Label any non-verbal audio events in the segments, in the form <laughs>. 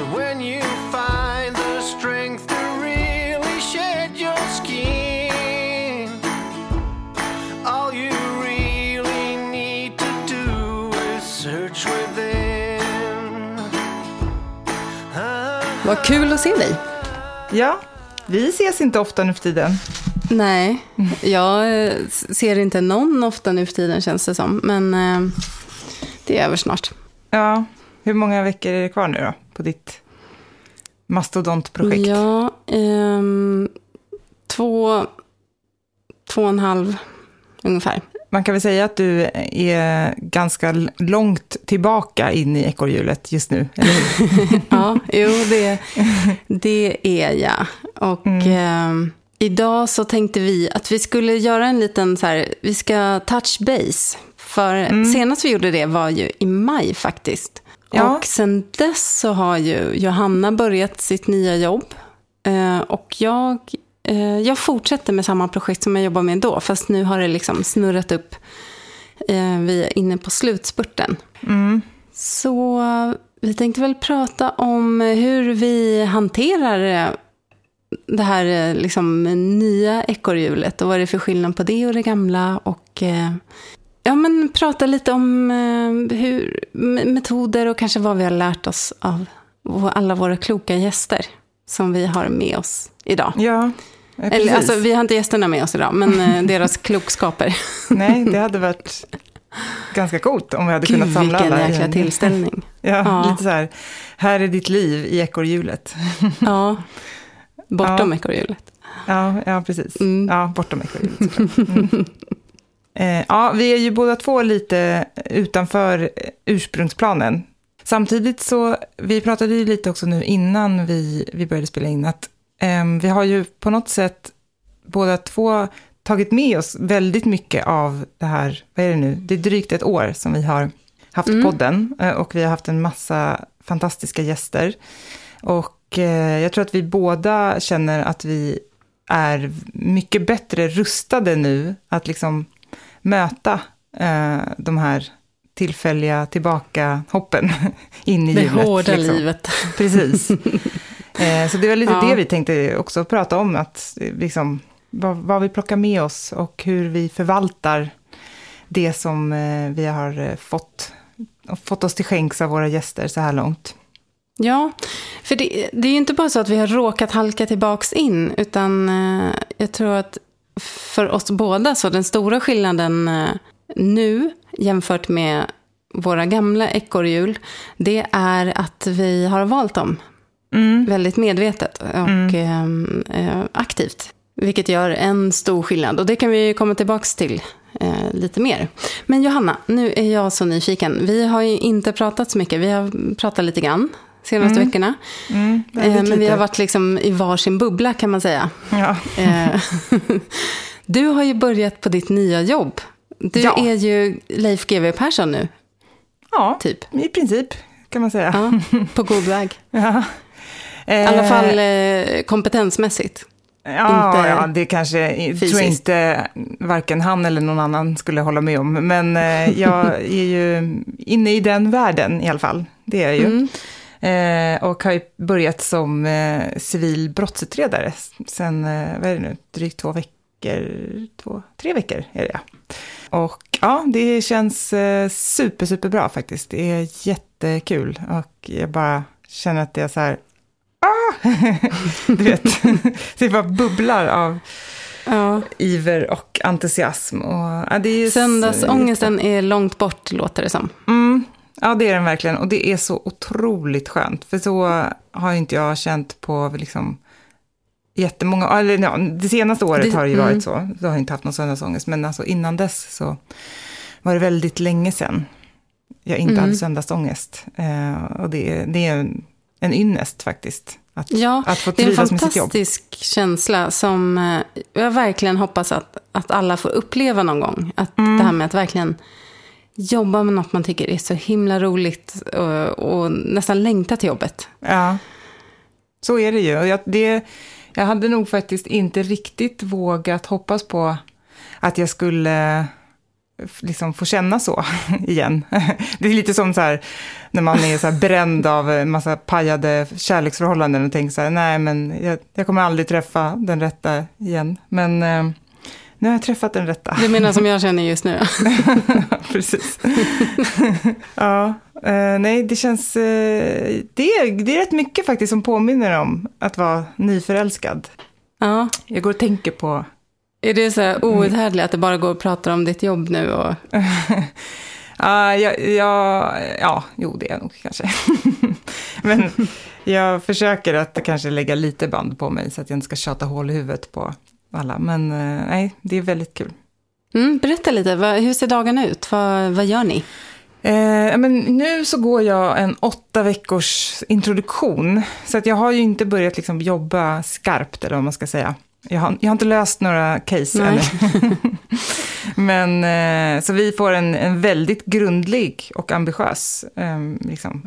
So when you find the strength to really shed your skin, all you really need to do is search within. Ah. Vad kul att se dig. Ja, vi ses inte ofta nu för tiden. Nej, jag eh, ser inte någon ofta nu för tiden känns det som. Men eh, det är över snart. Ja, hur många veckor är det kvar nu då på ditt mastodontprojekt? Ja, ehm, två, två och en halv ungefär. Man kan väl säga att du är ganska långt tillbaka in i ekorrhjulet just nu, eller hur? <laughs> Ja, jo, det, <laughs> det är jag. Och ehm, idag så tänkte vi att vi skulle göra en liten så här, vi ska touch base. För senast vi gjorde det var ju i maj faktiskt. Ja. Och sen dess så har ju Johanna börjat sitt nya jobb. Eh, och jag, eh, jag fortsätter med samma projekt som jag jobbade med då. Fast nu har det liksom snurrat upp. Eh, vi är inne på slutspurten. Så vi tänkte väl prata om hur vi hanterar det här liksom, nya ekorrhjulet och vad det är för skillnad på det och det gamla. Och eh, ja, men prata lite om eh, hur, metoder och kanske vad vi har lärt oss av alla våra kloka gäster som vi har med oss idag. Ja, eh, Eller, precis. alltså, vi har inte gästerna med oss idag, men eh, deras <laughs> klokskaper. Nej, det hade varit ganska coolt om vi hade Gud, kunnat samla vilken alla. i jäkla en- tillställning. <laughs> Ja, Ja. lite så här, här är ditt liv i ekorrhjulet. <laughs> Ja, bortom Ja. ekorrhjulet. Ja, ja precis. Mm. Ja, bortom ekorrhjulet. Mm. Eh, ja, vi är ju båda två lite utanför eh, ursprungsplanen. Samtidigt så, vi pratade ju lite också nu innan vi, vi började spela in, att ehm, vi har ju på något sätt båda två tagit med oss väldigt mycket av det här, vad är det nu, det är drygt ett år som vi har haft Mm. podden eh, och vi har haft en massa fantastiska gäster. Och eh, jag tror att vi båda känner att vi är mycket bättre rustade nu att liksom möta eh, de här tillfälliga tillbaka-hoppen <laughs> in i Det hjulet. hårda liksom. livet. <laughs> Precis. Eh, så det var lite Ja. det vi tänkte också prata om, att eh, liksom, vad, vad vi plockar med oss och hur vi förvaltar det som eh, vi har eh, fått, fått oss till skänks av våra gäster så här långt. Ja, för det, det är ju inte bara så att vi har råkat halka tillbaks in, utan eh, jag tror att för oss båda så den stora skillnaden eh, nu jämfört med våra gamla ekorrhjul, det är att vi har valt dem Mm. väldigt medvetet och eh, eh, aktivt. Vilket gör en stor skillnad och det kan vi komma tillbaks till eh, lite mer. Men Johanna, nu är jag så nyfiken. Vi har ju inte pratat så mycket, vi har pratat lite grann senaste veckorna. Mm, Eh, men vi lite. har varit liksom i varsin bubbla kan man säga. Ja. Eh, <laughs> du har ju börjat på ditt nya jobb. Du Ja. är ju Leif GW Persson nu, ja, typ. i princip kan man säga. Ja, på god väg. <laughs> Ja. I alla fall eh, kompetensmässigt. Ja, Inte ja, det kanske jag tror fysiskt. inte varken han eller någon annan skulle hålla med om. Men eh, jag <laughs> är ju inne i den världen i alla fall. Det är jag ju. Mm. Eh, och har ju börjat som eh, civil brottsutredare sen, eh, vad är det nu, drygt två veckor, två, tre veckor är det ja. Och ja, det känns eh, super, super bra faktiskt. Det är jättekul och jag bara känner att det är så här, ah! <laughs> du vet, <laughs> det bara bubblar av Ja. iver och entusiasm. Och, ja, är Söndagsångesten är långt bort, låter det som. Mm, ja, det är den verkligen. Och det är så otroligt skönt. För så har inte jag känt på liksom, jättemånga... Eller, ja, det senaste året Det- har det ju mm. varit så. Då har jag inte haft någon söndagsångest. Men alltså, innan dess så var det väldigt länge sedan jag inte Mm. hade söndagsångest. Eh, och det, är- det är en, en ynnest faktiskt. Att, Ja, att få det är en fantastisk känsla som eh, jag verkligen hoppas att, att alla får uppleva någon gång. Att Mm. Det här med att verkligen jobba med något man tycker är så himla roligt och, och nästan längta till jobbet. Ja, så är det ju. Jag, det, jag hade nog faktiskt inte riktigt vågat hoppas på att jag skulle eh, liksom få känna så <laughs> igen. Det är lite som så här, när man är så här bränd av en massa pajade kärleksförhållanden och tänker så här, nej men jag, jag kommer aldrig träffa den rätta igen. Men eh, nu har jag träffat den rätta. Du menar som jag känner just nu? <laughs> Precis. ja, eh, nej, det känns... Eh, det, är, det är rätt mycket faktiskt som påminner om att vara nyförälskad. Ja. Jag går och tänker på... Är det så här outhärdligt att det bara går och pratar om ditt jobb nu? Och... <laughs> Ja, ja, ja, ja, jo det är jag nog kanske. <laughs> Men jag försöker att kanske lägga lite band på mig så att jag inte ska tjata hål i huvudet på alla. Men eh, nej, det är väldigt kul. Mm, berätta lite, hur ser dagarna ut? Vad, vad gör ni? Eh, men nu så går jag en åtta veckors introduktion. Så att jag har ju inte börjat liksom jobba skarpt, eller vad man ska säga. Jag har, jag har inte löst några case Nej. ännu. <laughs> Men eh, så vi får en, en väldigt grundlig och ambitiös eh, liksom,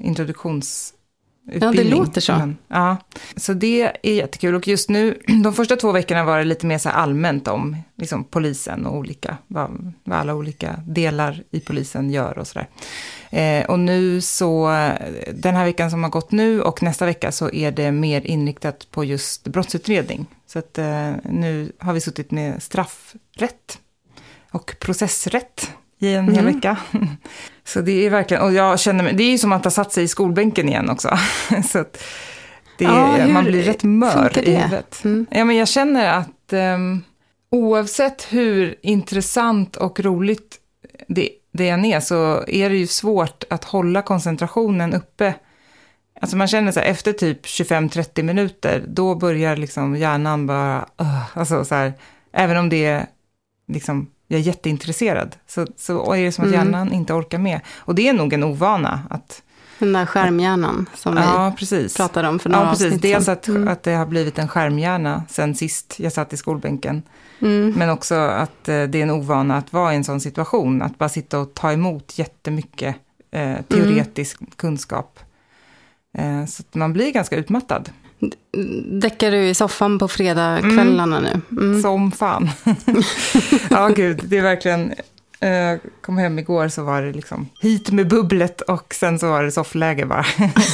introduktionsutbildning. Ja, det låter så. Men, ja, så det är jättekul. Och just nu, <clears throat> de första två veckorna var det lite mer så allmänt om liksom, polisen och olika, vad, vad alla olika delar i polisen gör och sådär. Eh, och nu så, den här veckan som har gått nu och nästa vecka så är det mer inriktat på just brottsutredning. Så att eh, nu har vi suttit med straffrätt och processrätt i en hel Mhm. vecka. <laughs> Så det är verkligen, och jag känner mig, det är ju som att ha satt sig i skolbänken igen också. <laughs> Så att det, Ja, man blir rätt mör i det? huvudet. Mm. Ja, men jag känner att ehm, oavsett hur intressant och roligt det, det än är så är det ju svårt att hålla koncentrationen uppe. Alltså man känner så här, efter typ 25-30 minuter, då börjar liksom hjärnan bara, uh, alltså så här, även om det är liksom, jag är jätteintresserad, så, så är det som att Mm. hjärnan inte orkar med. Och det är nog en ovana att, Den där skärmhjärnan som ja precis. vi pratade om för några Ja, precis. avsnitt Dels att, Mm. att det har blivit en skärmhjärna sen sist jag satt i skolbänken. Mm. Men också att eh, det är en ovana att vara i en sån situation. Att bara sitta och ta emot jättemycket eh, teoretisk kunskap. Eh, så att man blir ganska utmattad. Däckar du i soffan på fredagskvällarna nu? Mm. Som fan. <laughs> ja, gud, det är verkligen... eh, Jag kom hem igår så var det liksom hit med bubblet och sen så var det soffläge bara.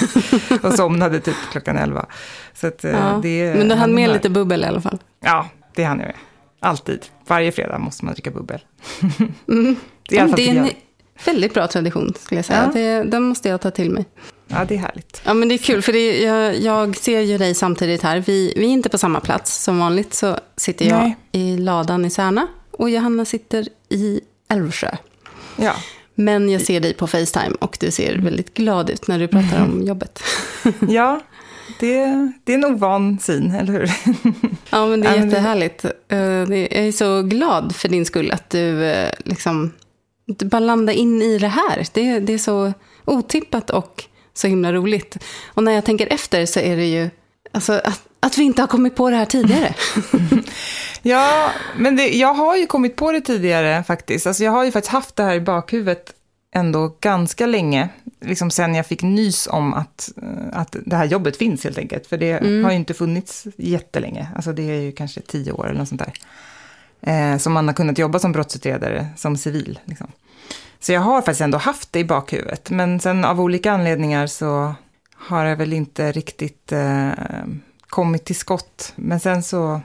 <laughs> och somnade typ klockan elva. Så att, eh, Ja. det Men du hann med lite bubbel i alla fall? Ja, det hann jag med. Alltid. Varje fredag måste man dricka bubbel. Mm. <laughs> Det är det är en väldigt bra tradition, skulle jag säga. Ja. Det, den måste jag ta till mig. Ja, det är härligt. Ja, men det är kul, för det, jag, jag ser ju dig samtidigt här. Vi, vi är inte på samma plats. Som vanligt så sitter jag Nej. i ladan i Särna och Johanna sitter i Älvsjö. Ja, Men jag ser dig på Facetime och du ser väldigt glad ut när du pratar om jobbet. <laughs> ja det, det är en ovan syn, eller hur? Ja, men det är Ja, men det- jättehärligt. Eh, Jag är så glad för din skull att du eh, liksom du bara landar in i det här. Det, det är så otippat och så himla roligt. Och när jag tänker efter så är det ju alltså, att, att vi inte har kommit på det här tidigare. <laughs> Ja, men det, jag har ju kommit på det tidigare faktiskt. Alltså, jag har ju faktiskt haft det här i bakhuvudet ändå ganska länge. Liksom sen jag fick nys om att, eh, att det här jobbet finns helt enkelt. För det har ju inte funnits jättelänge. Alltså det är ju kanske tio år eller något sånt där. Eh, som man har kunnat jobba som brottsutredare, som civil. Liksom. Så jag har faktiskt ändå haft det i bakhuvudet. Men sen av olika anledningar så har jag väl inte riktigt eh, kommit till skott. Men sen så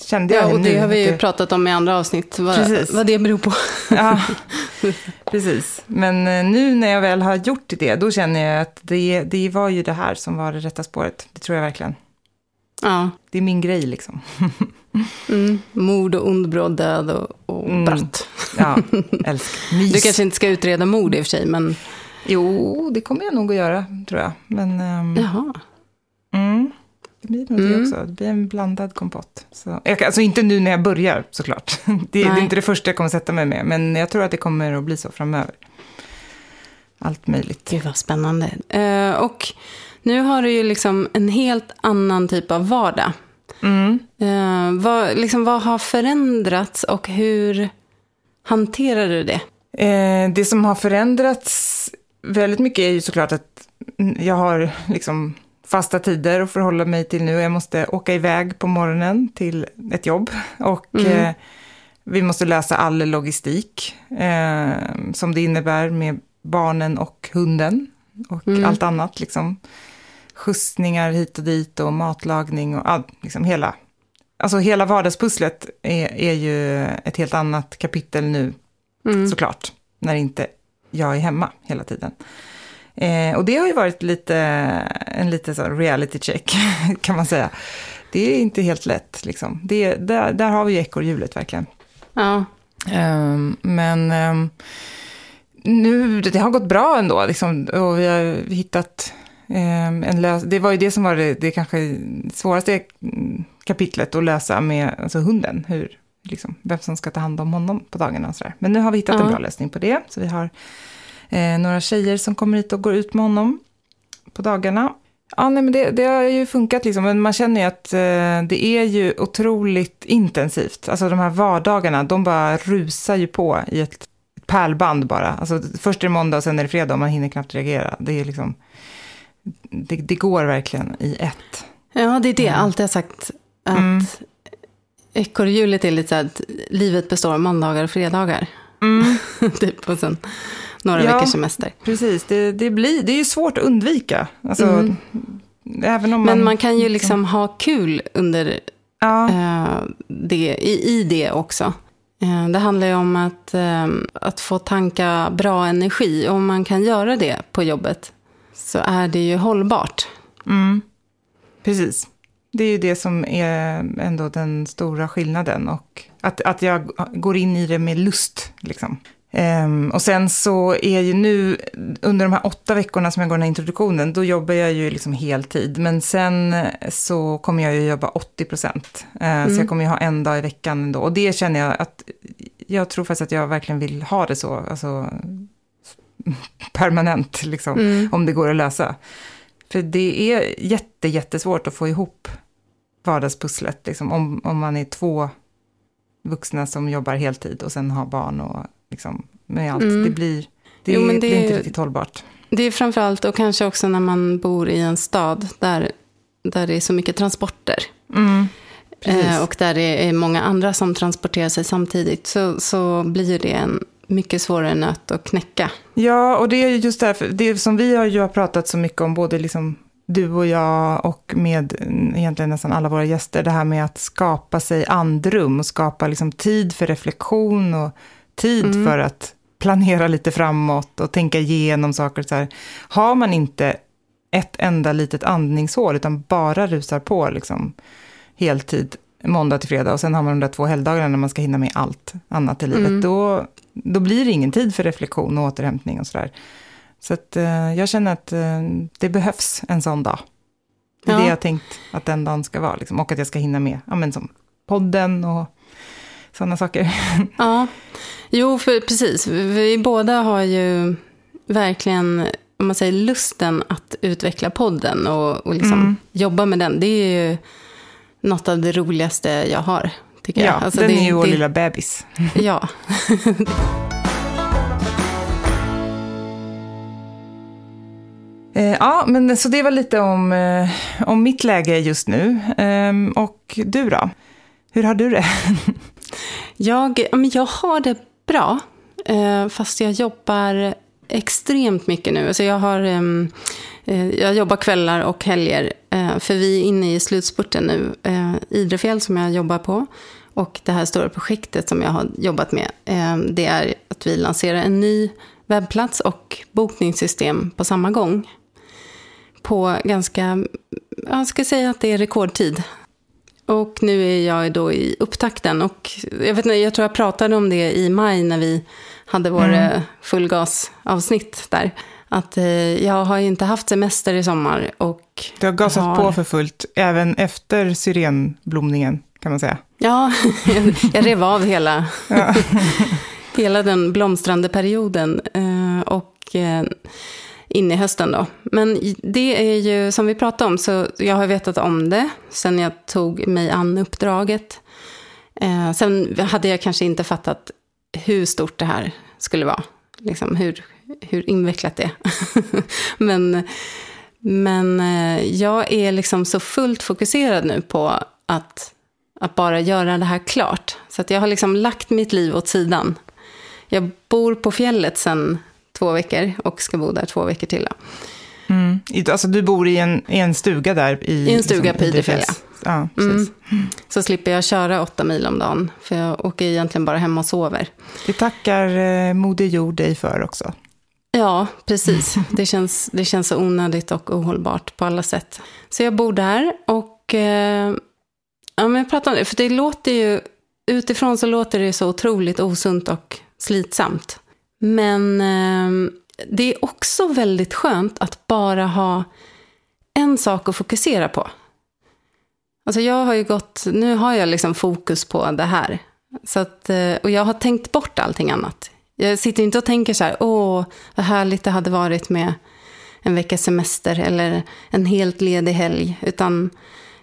kände jag Ja, och nu det har vi ju det- pratat om i andra avsnitt, vad, Precis. vad det beror på. <laughs> Ja, <laughs> precis. Men eh, nu när jag väl har gjort det, då känner jag att det, det var ju det här som var det rätta spåret. Det tror jag verkligen. Ja, Det är min grej liksom. <laughs> mm. Mord och ond bråd död och, och Mm. brott. Ja. <laughs> Mys. Du kanske inte ska utreda mord i och för sig, men Jo, det kommer jag nog att göra, tror jag. Men ehm, jaha. mm, det blir nog det Mm. också. Det blir en blandad kompott. Så, alltså inte nu när jag börjar, såklart. <laughs> Det, det är inte det första jag kommer sätta mig med. Men jag tror att det kommer att bli så framöver. Allt möjligt. Gud vad spännande. Eh, och nu har du ju liksom en helt annan typ av vardag. Mm. Eh, vad, liksom, vad har förändrats och hur hanterar du det? Eh, det som har förändrats väldigt mycket är ju såklart att jag har liksom fasta tider att förhålla mig till nu. Jag måste åka iväg på morgonen till ett jobb och Mm. eh, Vi måste lösa all logistik eh, som det innebär med barnen och hunden och Mm. allt annat. Liksom. Skjutsningar hit och dit och matlagning och all, liksom hela. Alltså hela vardagspusslet är, är ju ett helt annat kapitel nu Mm. såklart, när inte jag är hemma hela tiden. Eh, och det har ju varit lite, en lite så reality check, <laughs> kan man säga. Det är inte helt lätt, liksom. Det, där, där har vi ju ekorrhjulet verkligen. Ja. Ehm, men ehm, nu, det har gått bra ändå, liksom, och vi har hittat en lös... Det var ju det som var det, det kanske svåraste kapitlet att lösa med alltså hunden, hur, liksom, vem som ska ta hand om honom på dagarna och sådär. Men nu har vi hittat en Ja. bra lösning på det, så vi har eh, några tjejer som kommer hit och går ut med honom på dagarna. Ja, nej, men det, det har ju funkat liksom, men man känner ju att eh, det är ju otroligt intensivt. Alltså de här vardagarna, de bara rusar ju på i ett, ett pärlband bara. Alltså först är det måndag och sen är det fredag och man hinner knappt reagera. Det är liksom, det, det går verkligen i ett. ja, det är det jag alltid har sagt. Att Mm. ekorrhjulet är lite så att livet består av måndagar och fredagar. <laughs> typ, och sen några Ja. veckors semester. Precis, det, det, blir, det är ju svårt att undvika. Alltså, Mm. även om man... Men man kan ju liksom ha kul under Ja, eh, det, i, i det också. Eh, det handlar ju om att, eh, att få tanka bra energi. Och om man kan göra det på jobbet så är det ju hållbart. Mm. Precis. Det är ju det som är ändå den stora skillnaden. Och att, att jag går in i det med lust. Liksom. Ehm, och sen så är ju nu, under de här åtta veckorna som jag går den här introduktionen, då jobbar jag ju liksom heltid. Men sen så kommer jag ju jobba 80 procent. Så jag kommer ju ha en dag i veckan ändå. Och det känner jag att, jag tror faktiskt att jag verkligen vill ha det så. Alltså, permanent, liksom, Mm. om det går att lösa. För det är jätte, jättesvårt att få ihop vardagspusslet, liksom, om, om man är två vuxna som jobbar heltid och sen har barn och liksom, med allt. Mm. Det blir, det, Jo, det blir inte är- riktigt hållbart. Det är framförallt, och kanske också när man bor i en stad där, där det är så mycket transporter. Mm. Eh, och där det är många andra som transporterar sig samtidigt. Så, så blir det en mycket svårare nöt att knäcka. Ja, och det är ju just därför, det som vi har ju har pratat så mycket om, både liksom du och jag och med mm, egentligen nästan alla våra gäster, det här med att skapa sig andrum och skapa liksom tid för reflektion och tid Mm. för att planera lite framåt och tänka igenom saker. Så här. Har man inte ett enda litet andningshål, utan bara rusar på liksom, heltid, måndag till fredag, och sen har man de där två helgdagarna när man ska hinna med allt annat i livet, Mm. då, då blir det ingen tid för reflektion och återhämtning och sådär. Så att, eh, jag känner att eh, det behövs en sån dag. Det är Ja. det jag tänkt att den dagen ska vara, liksom, och att jag ska hinna med, ja men som podden och sådana saker. <laughs> Ja, jo, för precis. Vi båda har ju verkligen, om man säger lusten att utveckla podden och, och liksom Mm. jobba med den. Det är ju något av det roligaste jag har, tycker Ja, jag. Alltså, den det, är ju vår det, lilla bebis. <laughs> Ja, Eh, ja, men så det var lite om, eh, om mitt läge just nu. Ehm, och du då? Hur har du det? <laughs> jag, men jag har det bra. Eh, fast jag jobbar extremt mycket nu. Alltså jag, har, ehm, eh, jag jobbar kvällar och helger. Eh, för vi är inne i slutspurten nu. Eh, Idrefjäll som jag jobbar på. Och det här stora projektet som jag har jobbat med. Eh, det är att vi lanserar en ny webbplats och bokningssystem på samma gång. På ganska, jag ska säga att det är rekordtid. Och nu är jag då i upptakten. Och jag, vet inte, jag tror jag pratade om det i maj när vi hade vår mm. fullgasavsnitt där. Att eh, jag har ju inte haft semester i sommar. Och Du har gasat har... på för fullt, även efter syrenblomningen, kan man säga. Ja, <laughs> jag rev av hela, ja. <laughs> hela den blomstrande perioden. Eh, och eh, in i hösten då. Men det är ju, som vi pratade om, så jag har vetat om det sen jag tog mig an uppdraget. Eh, sen hade jag kanske inte fattat hur stort det här skulle vara. Liksom hur, hur invecklat det är. <laughs> men, men eh, jag är liksom så fullt fokuserad nu på att, att bara göra det här klart. Så att jag har liksom lagt mitt liv åt sidan. Jag bor på fjället sedan två veckor och ska bo där två veckor till. Mm. Alltså du bor i en, i en stuga där? I, I en stuga på Idefjäll, Idefjälls- Ja, precis. Så slipper jag köra åtta mil om dagen. För jag åker egentligen bara hem och sover. Det tackar eh, Moder Jord dig för också. Ja, precis. <laughs> Det känns, det känns så onödigt och ohållbart på alla sätt. Så jag bor där och eh, ja, men jag pratar om det. För det låter ju, utifrån så låter det så otroligt osunt och slitsamt. Men eh, det är också väldigt skönt att bara ha en sak att fokusera på. Alltså jag har ju gått, nu har jag liksom fokus på det här. Så att, eh, och jag har tänkt bort allting annat. Jag sitter inte och tänker så här, åh, vad härligt det hade varit med en veckas semester eller en helt ledig helg. Utan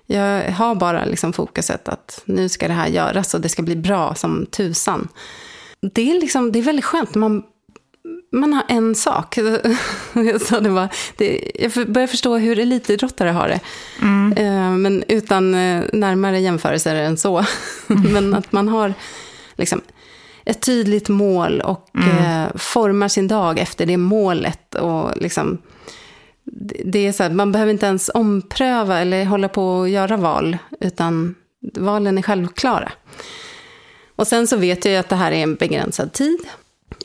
jag har bara liksom fokuset att nu ska det här göras och det ska bli bra som tusan. Det är, liksom, det är väldigt skönt. Man, man har en sak. <laughs> Jag, sa det bara, det, jag börjar förstå hur elitidrottare har det. Eh, Men utan eh, närmare jämförelser än så. <laughs> Men att man har liksom ett tydligt mål och eh, formar sin dag efter det målet. Och liksom, det det är så här, man behöver inte ens ompröva eller hålla på och göra val, utan valen är självklara. Och sen så vet jag ju att det här är en begränsad tid.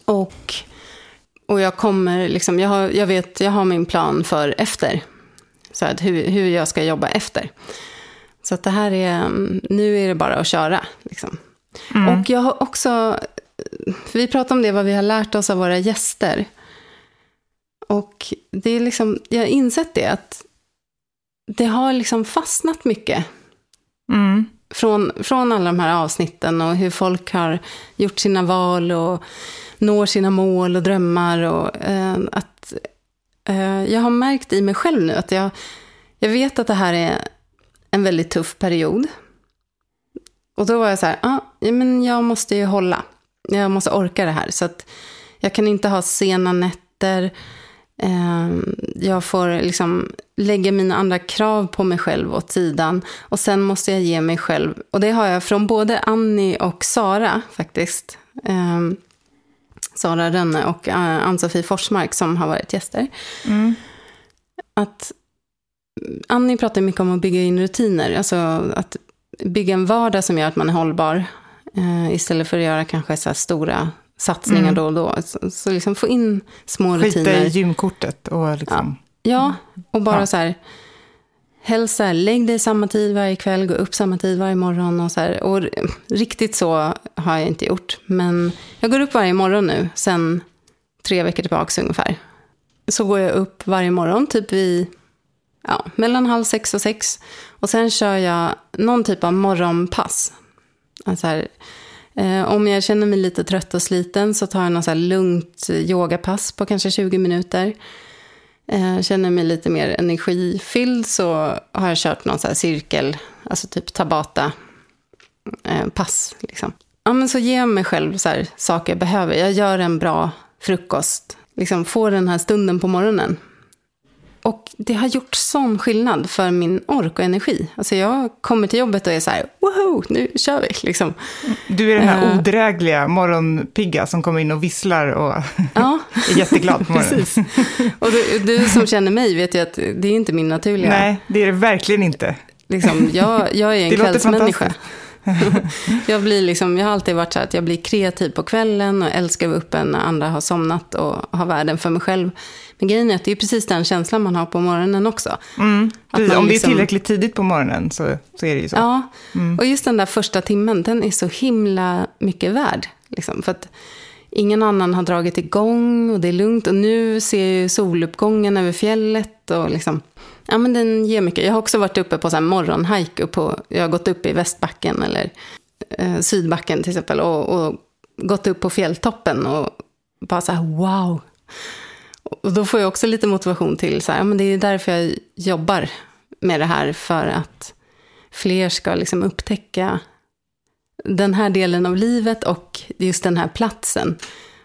Och, och jag kommer liksom, jag, har, jag vet, jag har min plan för efter. Så att hur, hur jag ska jobba efter. Så att det här är, mm, nu är det bara att köra. Liksom. Och jag har också, vi pratar om det, vad vi har lärt oss av våra gäster. Och det är liksom, jag har insett det, att det har liksom fastnat mycket Mm. från, från alla de här avsnitten och hur folk har gjort sina val och når sina mål och drömmar. Och, eh, att, eh, jag har märkt i mig själv nu att jag, jag vet att det här är en väldigt tuff period. Och då var jag så här, ah, ja, men jag måste ju hålla. Jag måste orka det här. Så att jag kan inte ha sena nätter. Eh, jag får liksom lägga mina andra krav på mig själv åt sidan. Och sen måste jag ge mig själv. Och det har jag från både Annie och Sara faktiskt. Eh, Sara Rönne och eh, Ann-Sofie Forsmark som har varit gäster. Att Annie pratar mycket om att bygga in rutiner. Alltså att bygga en vardag som gör att man är hållbar. Eh, istället för att göra kanske så här stora satsningar då och då. Så, så liksom få in små Skita rutiner. i gymkortet och liksom... Ja, och bara Ja. så här. Helst så här, lägg dig samma tid varje kväll, gå upp samma tid varje morgon. Och, så här. och riktigt så har jag inte gjort. Men jag går upp varje morgon nu, sen tre veckor tillbaka ungefär. Så går jag upp varje morgon, typ vid ja, mellan halv sex och sex. Och sen kör jag någon typ av morgonpass. Alltså här, eh, om jag känner mig lite trött och sliten så tar jag något så här lugnt yogapass på kanske 20 minuter. Eh, känner mig lite mer energifylld så har jag kört någon så här cirkel, alltså typ tabata eh, pass. Liksom. Ja, men så ger jag mig själv så här, saker jag behöver. Jag gör en bra frukost, liksom får den här stunden på morgonen. Och det har gjort sån skillnad för min ork och energi. Alltså jag kommer till jobbet och är så här, woho, nu kör vi. Liksom. Du är den här Eh. odrägliga morgonpigga som kommer in och visslar och Ja, <laughs> är jätteglad på morgonen. precis. Och du, du som känner mig vet ju att det är inte min naturliga... Nej, det är det verkligen inte. Liksom, jag, jag är en kvällsmänniska. <laughs> jag, blir liksom, jag har alltid varit så att jag blir kreativ på kvällen och älskar att vara uppe när andra har somnat och har världen för mig själv. Men grejen är att det är precis den känslan man har på morgonen också. Att Precis, om det är liksom- tillräckligt tidigt på morgonen så, så är det ju så. Ja, och just den där första timmen, den är så himla mycket värd. Liksom, för att ingen annan har dragit igång och det är lugnt. Och nu ser jag ju soluppgången över fjället. Och liksom, ja, men den ger mycket. Jag har också varit uppe på så här morgonhike. på- Jag har gått upp i Västbacken eller eh, Sydbacken till exempel. Och, och gått upp på fjälltoppen och bara så här wow. Och då får jag också lite motivation till så här, ja, men det är därför jag jobbar med det här. För att fler ska liksom upptäcka den här delen av livet och just den här platsen.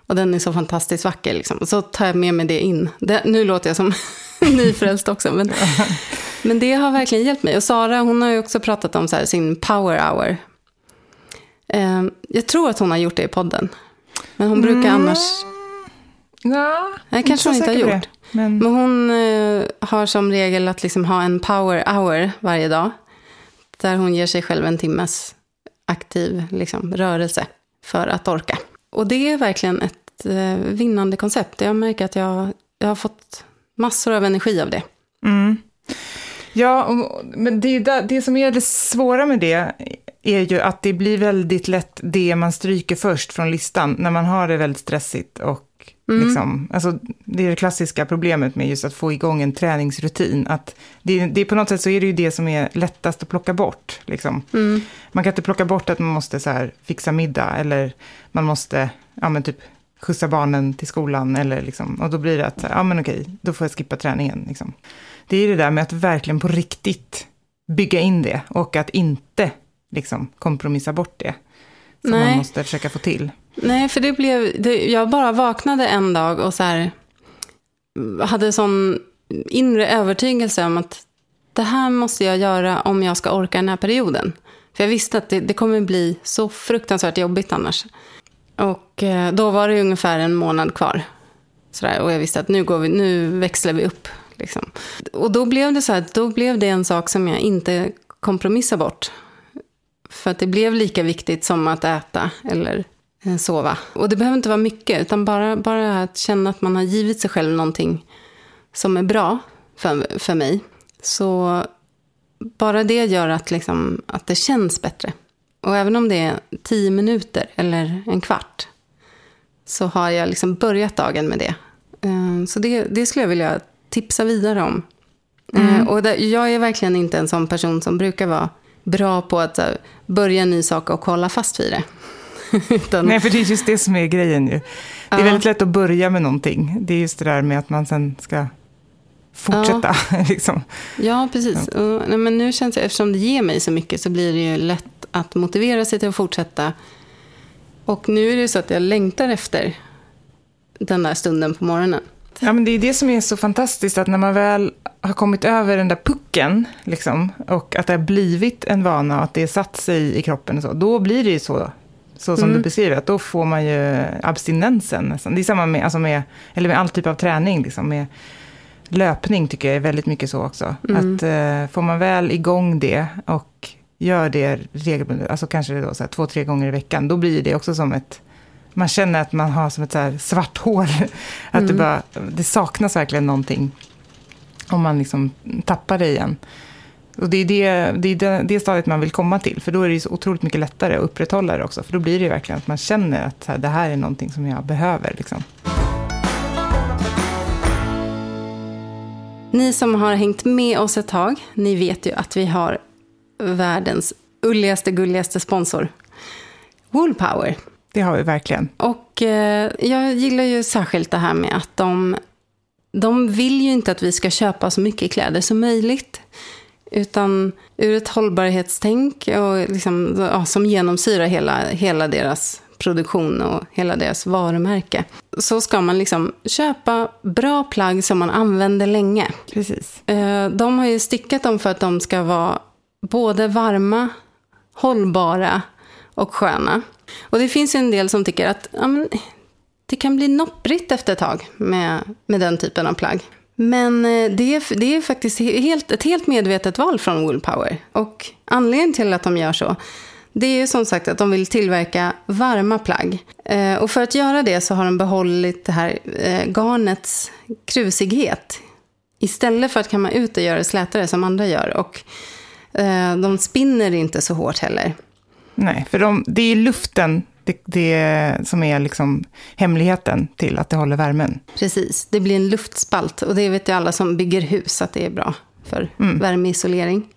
Och den är så fantastiskt vacker. Liksom. Så tar jag med mig det in. Det, nu låter jag som <laughs> nyfrälst också. Men, <laughs> men det har verkligen hjälpt mig. Och Sara hon har ju också pratat om här, sin power hour. Eh, jag tror att hon har gjort det i podden. Men hon brukar Mm. annars... Ja, Nej, kanske hon inte har gjort. det. Men, Men hon eh, har som regel att liksom ha en power hour varje dag. Där hon ger sig själv en timmes aktiv liksom, rörelse för att orka. Och det är verkligen ett eh, vinnande koncept. Jag märker att jag, jag har fått massor av energi av det. mm. Ja, och, men det, där- det som är det svåra med det är ju att det blir väldigt lätt det man stryker först från listan när man har det väldigt stressigt och Mm. liksom, alltså, det är det klassiska problemet med just att få igång en träningsrutin. Att det, det, på något sätt så är det ju det som är lättast att plocka bort. Liksom. Mm. Man kan inte plocka bort att man måste så här, fixa middag eller man måste ja, men typ, skjutsa barnen till skolan. Eller liksom, och då blir det att, ja men okej, då får jag skippa träningen. Liksom. Det är det där med att verkligen på riktigt bygga in det och att inte liksom, kompromissa bort det. Som Nej. man måste försöka få till. Nej, för det blev... Det, jag bara vaknade en dag och så här, hade sån inre övertygelse om att det här måste jag göra om jag ska orka den här perioden. För jag visste att det, det kommer bli så fruktansvärt jobbigt annars. Och eh, då var det ungefär en månad kvar. Sådär, och jag visste att nu, går vi, nu växlar vi upp. Liksom. Och då blev det så här, då blev det en sak som jag inte kompromissade bort. För att det blev lika viktigt som att äta eller sova. Och det behöver inte vara mycket, utan bara, bara att känna att man har givit sig själv någonting som är bra för, för mig. Så bara det gör att, liksom, att det känns bättre. Och även om det är tio minuter eller en kvart så har jag liksom börjat dagen med det. Eh, Så det, det skulle jag vilja tipsa vidare om. Eh, Och där, jag är verkligen inte en sån person som brukar vara bra på att här, börja en ny sak och hålla fast vid det. <laughs> Utan, Nej, för det är just det som är grejen ju. Det är Ja. väldigt lätt att börja med någonting. Det är just det där med att man sen ska fortsätta. <laughs> liksom. Ja, precis. Och, nej, men nu känns det, eftersom det ger mig så mycket så blir det ju lätt att motivera sig till att fortsätta. Och nu är det så att jag längtar efter den där stunden på morgonen. Ja, men det är det som är så fantastiskt, att när man väl har kommit över den där pucken, liksom, och att det har blivit en vana och att det är satt sig i kroppen och så, då blir det ju så, så som Mm. du beskriver, att då får man ju abstinensen nästan. Det är samma med, alltså med, eller med all typ av träning, liksom, med löpning tycker jag är väldigt mycket så också. Mm. Att eh, får man väl igång det och gör det regelbundet, alltså kanske då så här två, tre gånger i veckan, då blir det också som ett man känner att man har som ett så svart hål. <laughs> Att det, bara, det saknas verkligen någonting. Om man liksom tappar det igen. Och det är det, det, är det, stadiet man vill komma till. För då är det så otroligt mycket lättare att upprätthålla det också. För då blir det verkligen att man känner att här, det här är någonting som jag behöver. Liksom. Ni som har hängt med oss ett tag, ni vet ju att vi har världens ulligaste, gulligaste sponsor. Woolpower. Det har vi verkligen. Och eh, jag gillar ju särskilt det här med att de, de vill ju inte att vi ska köpa så mycket kläder som möjligt. Utan ur ett hållbarhetstänk och liksom, ja, som genomsyrar hela, hela deras produktion och hela deras varumärke. Så ska man liksom köpa bra plagg som man använder länge. Precis. Eh, De har ju stickat dem för att de ska vara både varma, hållbara och sköna. Och det finns ju en del som tycker att ja, men, det kan bli nopprigt efter ett tag med, med den typen av plagg. Men eh, det är, det är faktiskt helt, ett helt medvetet val från Woolpower. Och anledningen till att de gör så, det är ju som sagt att de vill tillverka varma plagg. Eh, och för att göra det så har de behållit det här eh, garnets krusighet. Istället för att kamma ut och göra det slätare som andra gör. Och de spinner inte så hårt heller. Nej, för de, det är luften det, det som är liksom hemligheten till att det håller värmen. Precis, det blir en luftspalt. Och det vet ju alla som bygger hus att det är bra för värmeisolering.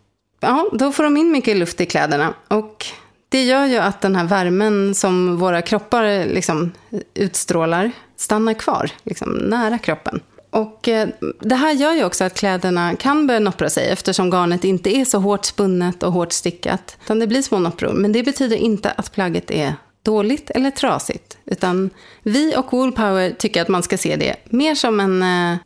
Ja, då får de in mycket luft i kläderna. Och det gör ju att den här värmen som våra kroppar liksom utstrålar stannar kvar liksom, nära kroppen. Och eh, det här gör ju också att kläderna kan börja noppra sig eftersom garnet inte är så hårt spunnet och hårt stickat. Utan det blir små noppror. Men det betyder inte att plagget är dåligt eller trasigt. Utan vi och Woolpower tycker att man ska se det mer som en... eh,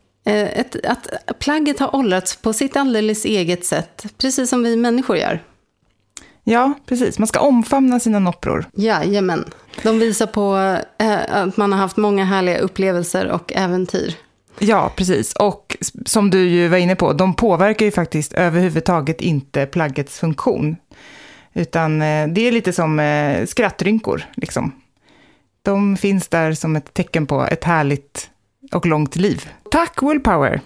Ett, att plagget har åldrats på sitt alldeles eget sätt, precis som vi människor gör. Ja, precis. Man ska omfamna sina noppror. Jajamän. De visar på eh, att man har haft många härliga upplevelser och äventyr. Ja, precis. Och som du ju var inne på, de påverkar ju faktiskt överhuvudtaget inte plaggets funktion. Utan eh, det är lite som eh, skrattrynkor, liksom. De finns där som ett tecken på ett härligt och långt liv. Tack Willpower!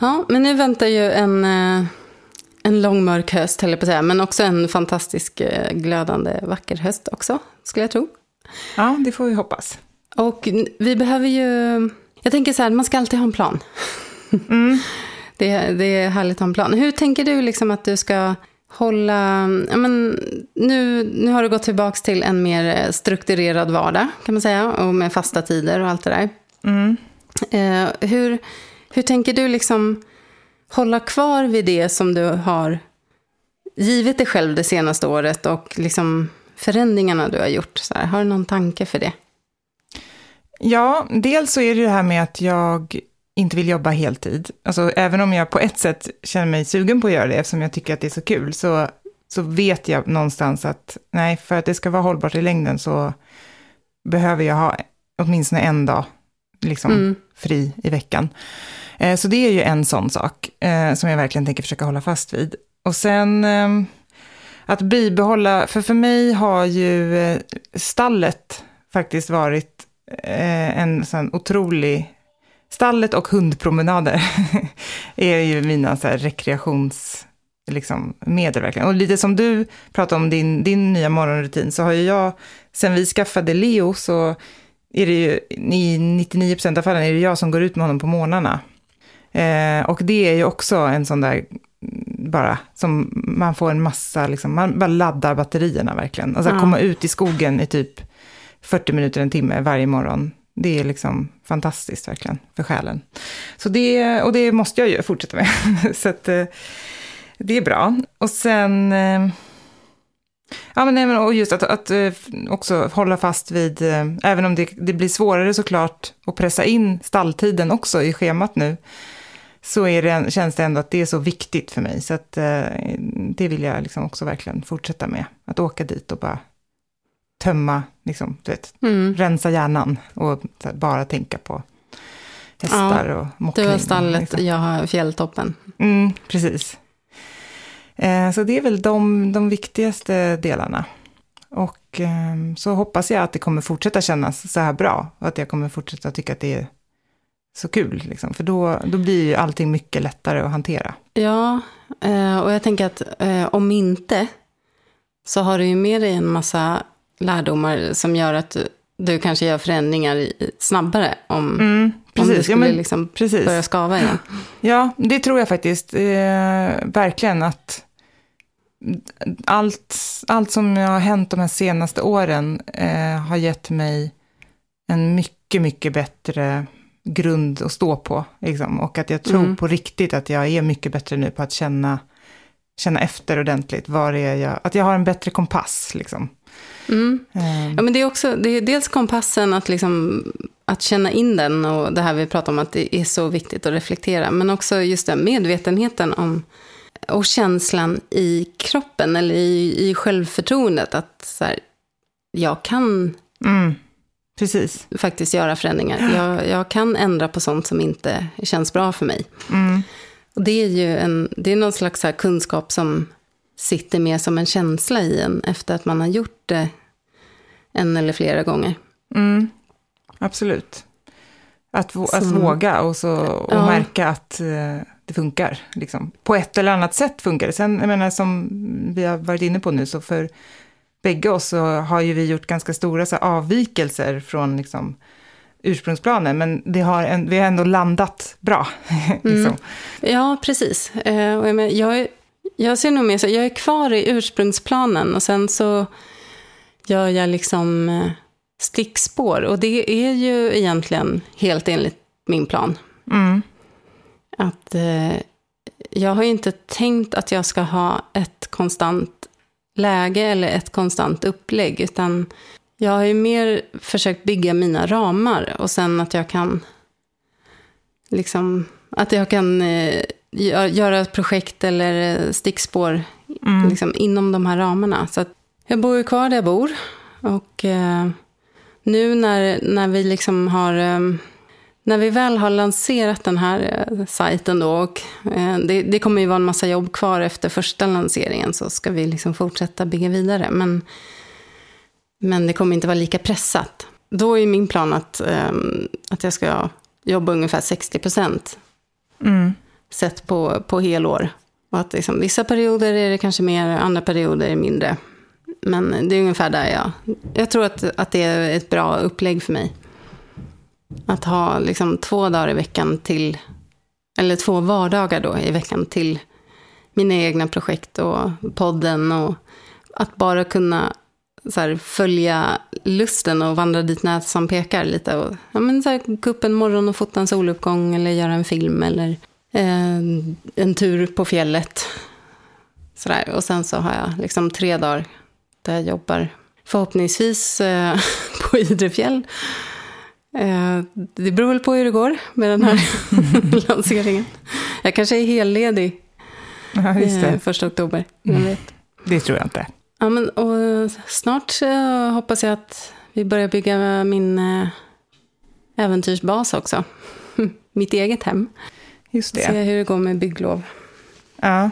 Ja, men nu väntar ju en, eh, en lång mörk höst, höll jag på att säga. Men också en fantastisk glödande vacker höst också, skulle jag tro. Ja, det får vi hoppas. Och vi behöver ju... Jag tänker så här, man ska alltid ha en plan. <laughs> det, det är härligt att ha en plan. Hur tänker du liksom att du ska hålla... Ja, men, nu, nu har du gått tillbaka till en mer strukturerad vardag, kan man säga. Och med fasta tider och allt det där. Eh, hur, hur tänker du liksom hålla kvar vid det som du har givit dig själv det senaste året och liksom förändringarna du har gjort? Så här, har du någon tanke för det? Ja, dels så är det det här med att jag inte vill jobba heltid. Alltså även om jag på ett sätt känner mig sugen på att göra det, eftersom jag tycker att det är så kul, så, så vet jag någonstans att nej, för att det ska vara hållbart i längden så behöver jag ha åtminstone en dag liksom, Mm. fri i veckan. Eh, så det är ju en sån sak eh, som jag verkligen tänker försöka hålla fast vid. Och sen eh, att bibehålla, för för mig har ju eh, stallet faktiskt varit eh, en sån otrolig... Stallet och hundpromenader <laughs> är ju mina så här, rekreations liksom, medel verkligen. Och lite som du pratade om din, din nya morgonrutin, så har ju jag, sen vi skaffade Leo, så är det ju i 99% av fallen är det jag som går ut med honom på morgnarna. Eh, och det är ju också en sån där, mm, bara, som man får en massa, liksom, man bara laddar batterierna verkligen. Alltså Ja. komma ut i skogen i typ 40 minuter, en timme varje morgon. Det är liksom fantastiskt verkligen för själen. Så det, och det måste jag ju fortsätta med. <laughs> Så att, eh, det är bra. Och sen... Eh, ja, men, nej, men och just att, att eh, också hålla fast vid, även om det, det blir svårare såklart att pressa in stalltiden också i schemat nu, så är det, känns det ändå att det är så viktigt för mig. Så att, det vill jag liksom också verkligen fortsätta med. Att åka dit och bara tömma, liksom, du vet, Mm. rensa hjärnan och här, bara tänka på hästar och Du mockning. har stallet, liksom. jag har fjälltoppen. Mm, precis. Eh, så det är väl de, de viktigaste delarna. Och eh, så hoppas jag att det kommer fortsätta kännas så här bra. Och att jag kommer fortsätta tycka att det är så kul. Liksom. För då, då blir ju allting mycket lättare att hantera. Ja, eh, och jag tänker att eh, om inte så har du ju med dig en massa lärdomar som gör att du, du kanske gör förändringar i, snabbare om, Mm, om precis. skulle ja, men, liksom precis. börja skava igen. <laughs> Ja, det tror jag faktiskt. Eh, verkligen att allt, allt som har hänt de här senaste åren eh, har gett mig en mycket, mycket bättre grund att stå på. Liksom. Och att jag tror Mm. på riktigt att jag är mycket bättre nu på att känna, känna efter ordentligt. Var är jag, att jag har en bättre kompass. Liksom. Mm. Eh, Ja, men det är också, det är dels kompassen att, liksom, att känna in den och det här vi pratar om att det är så viktigt att reflektera. Men också just den medvetenheten om och känslan i kroppen eller i, i självförtroendet att så här, jag kan mm, precis. faktiskt göra förändringar. Jag, jag kan ändra på sånt som inte känns bra för mig. Mm, Och det är ju en, det är någon slags kunskap som sitter med som en känsla i en efter att man har gjort det en eller flera gånger. mm, absolut. Att, Så- våga och, så, och Ja. märka att eh, det funkar. Liksom. På ett eller annat sätt funkar det. Sen, jag menar, som vi har varit inne på nu, så för bägge oss så har ju vi gjort ganska stora så här, avvikelser från liksom, ursprungsplanen, men det har en, vi har ändå landat bra. <laughs> liksom. Ja, precis. Eh, och jag, men, jag, jag ser nog mer så, jag är kvar i ursprungsplanen och sen så gör jag liksom eh, stickspår. Och det är ju egentligen helt enligt min plan. Mm, Att eh, jag har ju inte tänkt att jag ska ha ett konstant läge eller ett konstant upplägg, utan jag har ju mer försökt bygga mina ramar och sen att jag kan liksom, att jag kan eh, göra projekt eller eh, stickspår Mm. liksom, inom de här ramarna. Så jag bor ju kvar där jag bor. Och eh, nu när, när vi liksom har... Eh, när vi väl har lanserat den här eh, sajten då och eh, det, det kommer ju vara en massa jobb kvar efter första lanseringen så ska vi liksom fortsätta bygga vidare. Men, men det kommer inte vara lika pressat. Då är min plan att, eh, att jag ska jobba ungefär 60 procent Mm sett på, på helår. Och att liksom, vissa perioder är det kanske mer, andra perioder är det mindre. Men det är ungefär där jag... Jag tror att, att det är ett bra upplägg för mig. Att ha liksom två dagar i veckan till... Eller två vardagar då i veckan till mina egna projekt och podden. Och att bara kunna så här, följa lusten och vandra dit näsan pekar lite. Och, ja, men så här, gå upp en morgon och fota en soluppgång eller göra en film eller en tur på fjället. Så där. Och sen så har jag liksom tre dagar där jag jobbar förhoppningsvis eh, <laughs> på Idrefjäll. Eh, det beror väl på hur det går med den här <laughs> lanseringen. Jag kanske är helledig Ja, just eh, första oktober. Vet. Det tror jag inte. Ja, men, och snart hoppas jag att vi börjar bygga min eh, äventyrsbas också. <laughs> Mitt eget hem. Just det. Se hur det går med bygglov. Ja.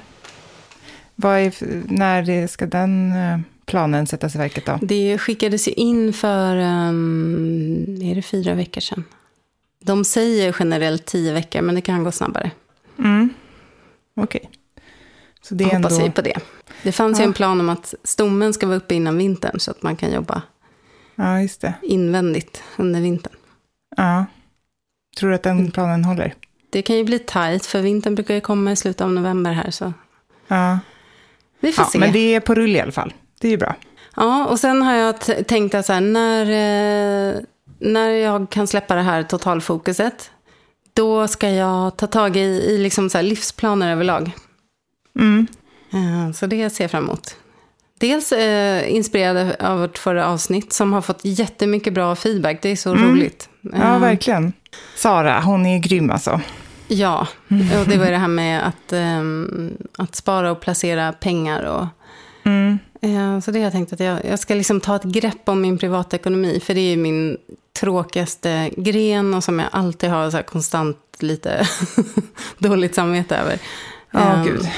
Vad är, när ska den eh, planen sättas i verket då? Det skickades ju in för, um, är det fyra veckor sedan? De säger generellt tio veckor, men det kan gå snabbare. Mm. Okej. Så det är hoppas ändå... vi på det. Det fanns ju Ja. en plan om att stommen ska vara uppe innan vintern, så att man kan jobba Ja, invändigt under vintern. Ja. Tror du att den planen håller? Det kan ju bli tajt, för vintern brukar ju komma i slutet av november här, så Ja. vi får ja se. men det är på rull i alla fall. Det är ju bra. Ja, och sen har jag tänkt att så här, när, eh, när jag kan släppa det här totalfokuset, då ska jag ta tag i, i liksom så livsplaner överlag. Mm. Eh, Så det ser jag fram emot. Dels eh, inspirerad av vårt förra avsnitt som har fått jättemycket bra feedback. Det är så Mm. roligt. Ja, Eh, verkligen. Sara, hon är grym alltså. Ja, och det var det här med att, ehm, att spara och placera pengar. Och, Mm. eh, så det har jag tänkt att jag, jag ska liksom ta ett grepp om min privatekonomi. För det är ju min tråkigaste gren och som jag alltid har så konstant lite <laughs> dåligt samvete över. Ja, Ehm, gud.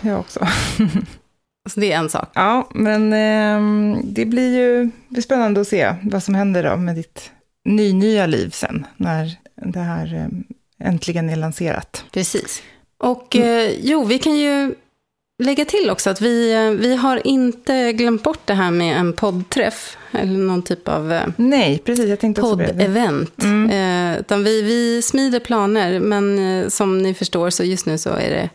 Jag också. <laughs> Så det är en sak. Ja, men ehm, det blir ju det spännande att se vad som händer då med ditt ny-nya liv sen, när det här äntligen är lanserat. Precis. Och eh, jo, vi kan ju lägga till också att vi, eh, vi har inte glömt bort det här med en poddträff. Eller någon typ av eh, Nej, precis, jag tänkte poddevent. Mm. Eh, utan vi, vi smider planer, men eh, som ni förstår så just nu så är det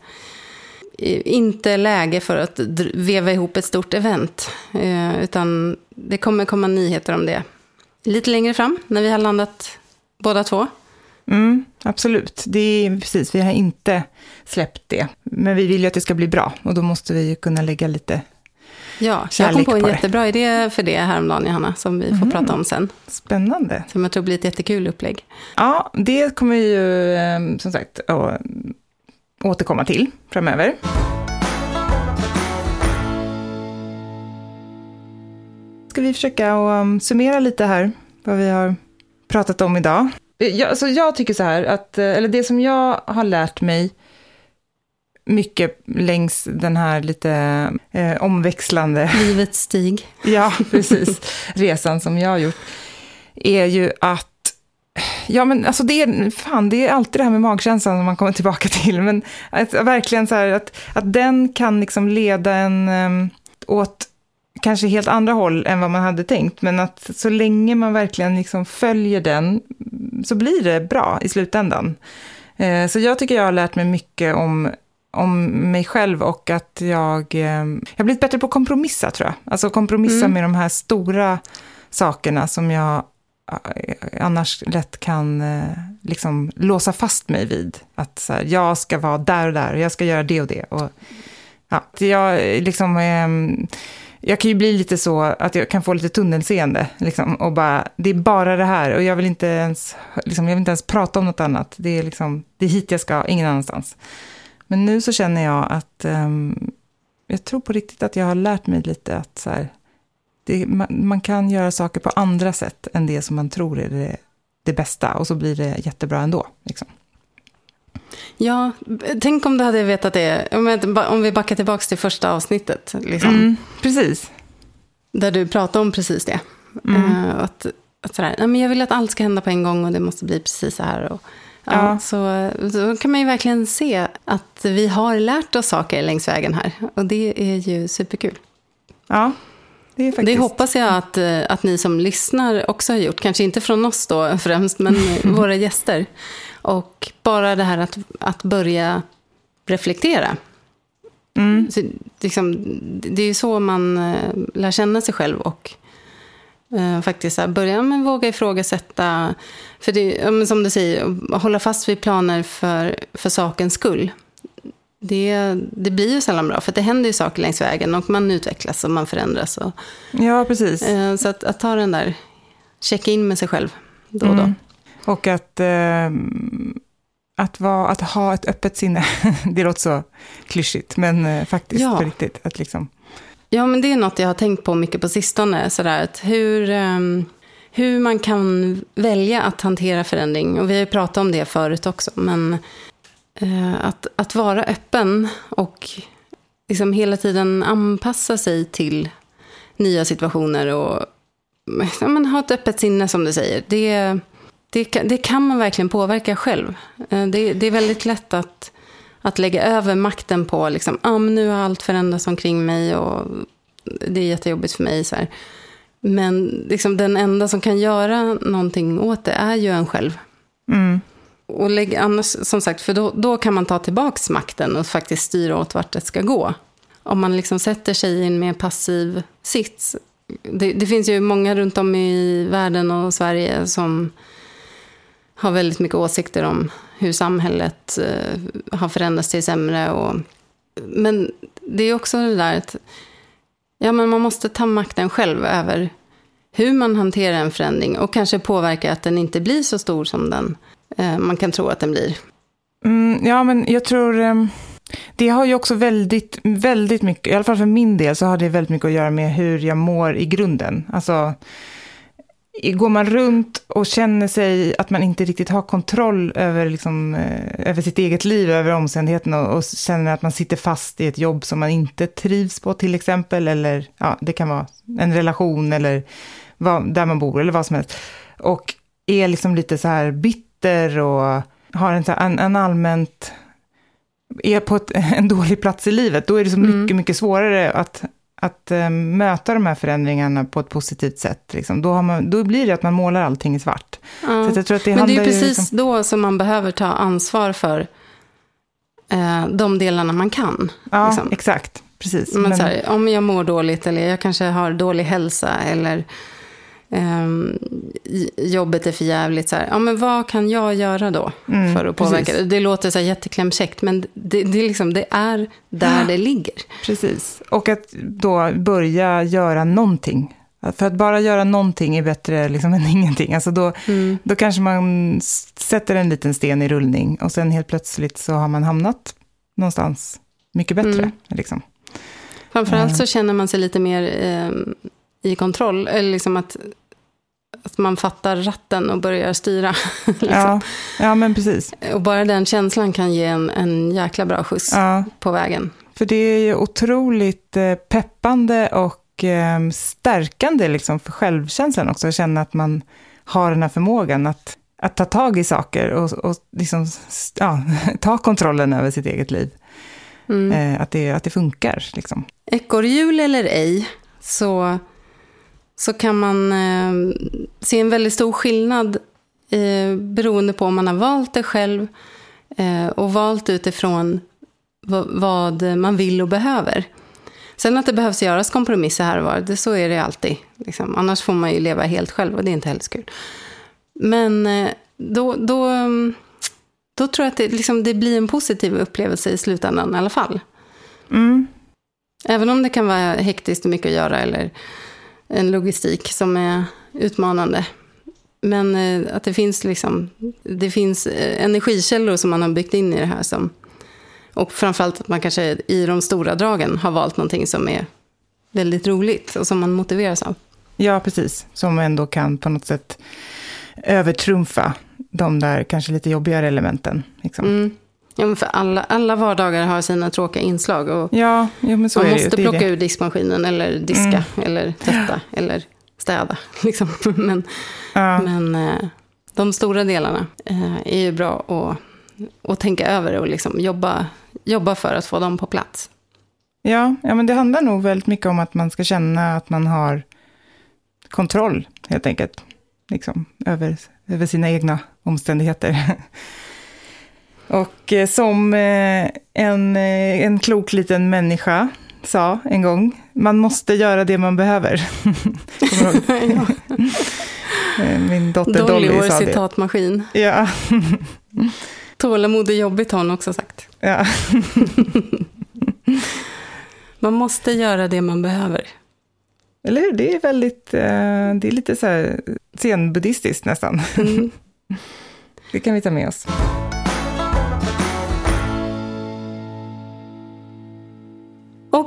eh, inte läge för att veva ihop ett stort event. Eh, utan det kommer komma nyheter om det lite längre fram, när vi har landat båda två. Mm, absolut, det är precis, vi har inte släppt det. Men vi vill ju att det ska bli bra och då måste vi ju kunna lägga lite Ja, jag kom på en på jättebra idé för det häromdagen, Johanna, som vi får prata om sen. spännande. Som jag tror blir ett jättekul upplägg. Ja, det kommer vi ju ehm, som sagt att återkomma till framöver. Ska vi försöka att um, summera lite här, vad vi har pratat om idag. Eh, Jag, alltså jag tycker så här, att, eh, eller det som jag har lärt mig mycket längs den här lite eh, omväxlande <laughs> Livets stig. Ja, precis. Resan som jag har gjort. Är ju att, ja men alltså det är, fan det är alltid det här med magkänslan som man kommer tillbaka till. Men att, verkligen så här att, att den kan liksom leda en um, åt kanske helt andra håll än vad man hade tänkt. Men att så länge man verkligen liksom följer den så blir det bra i slutändan. Eh, så jag tycker jag har lärt mig mycket om om mig själv och att jag, eh, jag har blivit bättre på att kompromissa tror jag. Alltså kompromissa Mm. med de här stora sakerna som jag eh, annars lätt kan liksom låsa fast mig vid. Att så här, jag ska vara där och där, och jag ska göra det och det. Och, ja, jag, liksom, eh, jag kan ju bli lite så att jag kan få lite tunnelseende. Liksom, och bara, det är bara det här och jag vill inte ens, liksom, jag vill inte ens prata om något annat. Det är, liksom, det är hit jag ska, ingen annanstans. Men nu så känner jag att um, jag tror på riktigt att jag har lärt mig lite att så här, det, man, man, kan göra saker på andra sätt än det som man tror är det, det bästa. Och så blir det jättebra ändå. Liksom. Ja, tänk om du hade vetat det. Om vi backar tillbaka till första avsnittet. Liksom. Mm, precis. Där du pratade om precis det. Mm. Uh, att, att sådär, men jag vill att allt ska hända på en gång och det måste bli precis så här. Och, ja, ja. Så, så kan man ju verkligen se att vi har lärt oss saker längs vägen här. Och det är ju superkul. Ja, det, är faktiskt... det hoppas jag att, eh, att ni som lyssnar också har gjort. Kanske inte från oss då främst, men <laughs> våra gäster. Och bara det här att, att börja reflektera. Mm. Så, liksom, det är ju så man uh, lär känna sig själv och uh, faktiskt uh, börja med våga ifrågasätta. För det, um, som du säger, hålla fast vid planer för, för sakens skull. Det, det blir ju sällan bra, för det händer ju saker längs vägen och man utvecklas och man förändras. Och, ja, precis. Uh, så att, att, ta den där, checka in med sig själv då och då. Mm. Och att, eh, att, vara, att ha ett öppet sinne, <laughs> det låter så klyschigt, men eh, faktiskt ja. på riktigt. Att liksom... Ja, men det är något jag har tänkt på mycket på sistone. Sådär, att hur, eh, hur man kan välja att hantera förändring. Och vi har ju pratat om det förut också. Men eh, att, att vara öppen och liksom hela tiden anpassa sig till nya situationer. Och ja, men ha ett öppet sinne som du säger. Det det, det kan man verkligen påverka själv. Eh, det, det, är väldigt lätt att, att lägga över makten på, liksom, ah, nu har allt förändrats omkring mig och det är jättejobbigt för mig. Så här. Men liksom, den enda som kan göra någonting åt det är ju en själv. Mm. Och lägg, annars, som sagt, för då, då kan man ta tillbaka makten och faktiskt styra åt vart det ska gå. Om man liksom sätter sig i en mer passiv sits. Det, det finns ju många runt om i världen och Sverige som har väldigt mycket åsikter om hur samhället eh, har förändrats till sämre. Och, men det är också det där att ja, men man måste ta makten själv över hur man hanterar en förändring och kanske påverka att den inte blir så stor som den, eh, man kan tro att den blir. Mm, ja, men jag tror... Eh, det har ju också väldigt, väldigt mycket, i alla fall för min del, så har det väldigt mycket att göra med hur jag mår i grunden. Alltså, går man runt och känner sig att man inte riktigt har kontroll över, liksom, eh, över sitt eget liv, över omständigheterna och, och känner att man sitter fast i ett jobb som man inte trivs på till exempel, eller ja, det kan vara en relation eller vad, där man bor eller vad som helst. Och är liksom lite så här bitter och har en, en, en allmänt är på ett, <laughs> en dålig plats i livet, då är det så mycket, mm. mycket svårare att att äh, möta de här förändringarna på ett positivt sätt. Liksom. Då, man, då, blir det att man målar allting i svart. Ja. Så det Men det är precis liksom... då som man behöver ta ansvar för äh, de delarna man kan. Ja, liksom. exakt. Precis. Men, Men... Här, om jag mår dåligt eller jag kanske har dålig hälsa eller um, jobbet är för jävligt. Så här, ja, men vad kan jag göra då mm, för att påverka? Precis. Det låter så jätteklämkäckt, men det, det, är liksom, det är där ja, det ligger. Precis, och att då börja göra någonting. För att bara göra någonting är bättre liksom, än <laughs> ingenting. Alltså då, mm. då kanske man sätter en liten sten i rullning och sen helt plötsligt så har man hamnat någonstans mycket bättre. Mm. Liksom. Framförallt så känner man sig lite mer eh, i kontroll. Eller liksom att att man fattar ratten och börjar styra. <laughs> liksom. ja, ja, men precis. Och bara den känslan kan ge en, en jäkla bra skjuts ja. på vägen. För det är ju otroligt eh, peppande och eh, stärkande liksom för självkänslan också, att känna att man har den här förmågan att, att ta tag i saker och, och liksom, ja, <laughs> ta kontrollen över sitt eget liv. Mm. Eh, att, det, att det funkar. Liksom. Ekorrhjul eller ej, så så kan man eh, se en väldigt stor skillnad eh, beroende på om man har valt det själv eh, och valt utifrån vad man vill och behöver. Sen att det behövs göras kompromisser här och var, det, så är det alltid. Liksom. Annars får man ju leva helt själv och det är inte heller så kul. Men eh, då, då, då tror jag att det, liksom, det blir en positiv upplevelse i slutändan i alla fall. Mm. Även om det kan vara hektiskt och mycket att göra eller en logistik som är utmanande. Men eh, att det finns, liksom, det finns eh, energikällor som man har byggt in i det här. Som, och framförallt att man kanske i de stora dragen har valt någonting som är väldigt roligt och som man motiveras av. Ja, precis. Som ändå kan på något sätt övertrumfa de där kanske lite jobbigare elementen. Liksom. Mm. Ja, men för alla, alla vardagar har sina tråkiga inslag. Och Ja, så man måste Det plocka det. ur diskmaskinen eller diska eller tvätta eller städa. <laughs> Liksom. Men, Ja. men eh, de stora delarna eh, är ju bra att, att tänka över och liksom jobba, jobba för att få dem på plats. Ja, ja, men det handlar nog väldigt mycket om att man ska känna att man har kontroll, helt enkelt. Liksom, över, över sina egna omständigheter. <laughs> Och eh, som eh, en, eh, en klok liten människa sa en gång, man måste göra det man behöver. <laughs> <laughs> <laughs> Eh, Min dotter Dolly, Dolly, vår sa det. citatmaskin. Ja, Tålamod är jobbigt har hon också sagt. ja. Man måste göra det man behöver. Eller hur? Det är väldigt, det är lite så här zen-buddhistiskt nästan. Mm. Det kan vi ta med oss.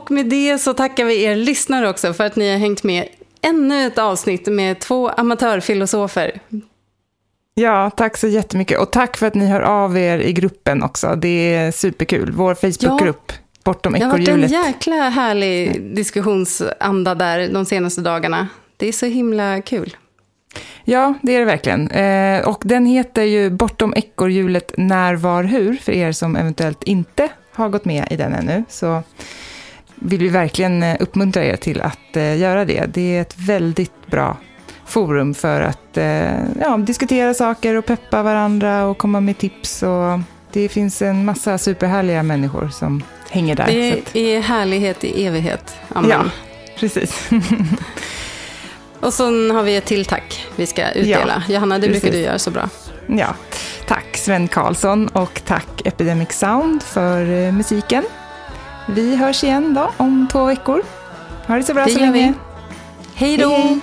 Och med det så tackar vi er lyssnare också för att ni har hängt med ännu ett avsnitt med två amatörfilosofer. Ja, tack så jättemycket. Och tack för att ni hör av er i gruppen också. Det är superkul. Vår Facebookgrupp, Bortom Det har varit en ekorrhjulet. jäkla härlig diskussionsanda där de senaste dagarna. Det är så himla kul. Ja, det är det verkligen. Eh, och den heter ju Bortom ekorrhjulet när, var, hur, för er som eventuellt inte har gått med i den ännu. Så vill vi verkligen eh, uppmuntra er till att eh, göra det. Det är ett väldigt bra forum för att eh, ja, diskutera saker och peppa varandra och komma med tips. Och det finns en massa superhärliga människor som hänger där. Det att, är härlighet i evighet. Amen. ja, precis. <laughs> Och så har vi ett till tack vi ska utdela. Johanna, det brukar precis. du göra så bra. Ja, tack Sven Karlsson och tack Epidemic Sound för musiken. Vi hörs igen då om två veckor. Ha det så bra Det så vi. länge. Hej då! Hej,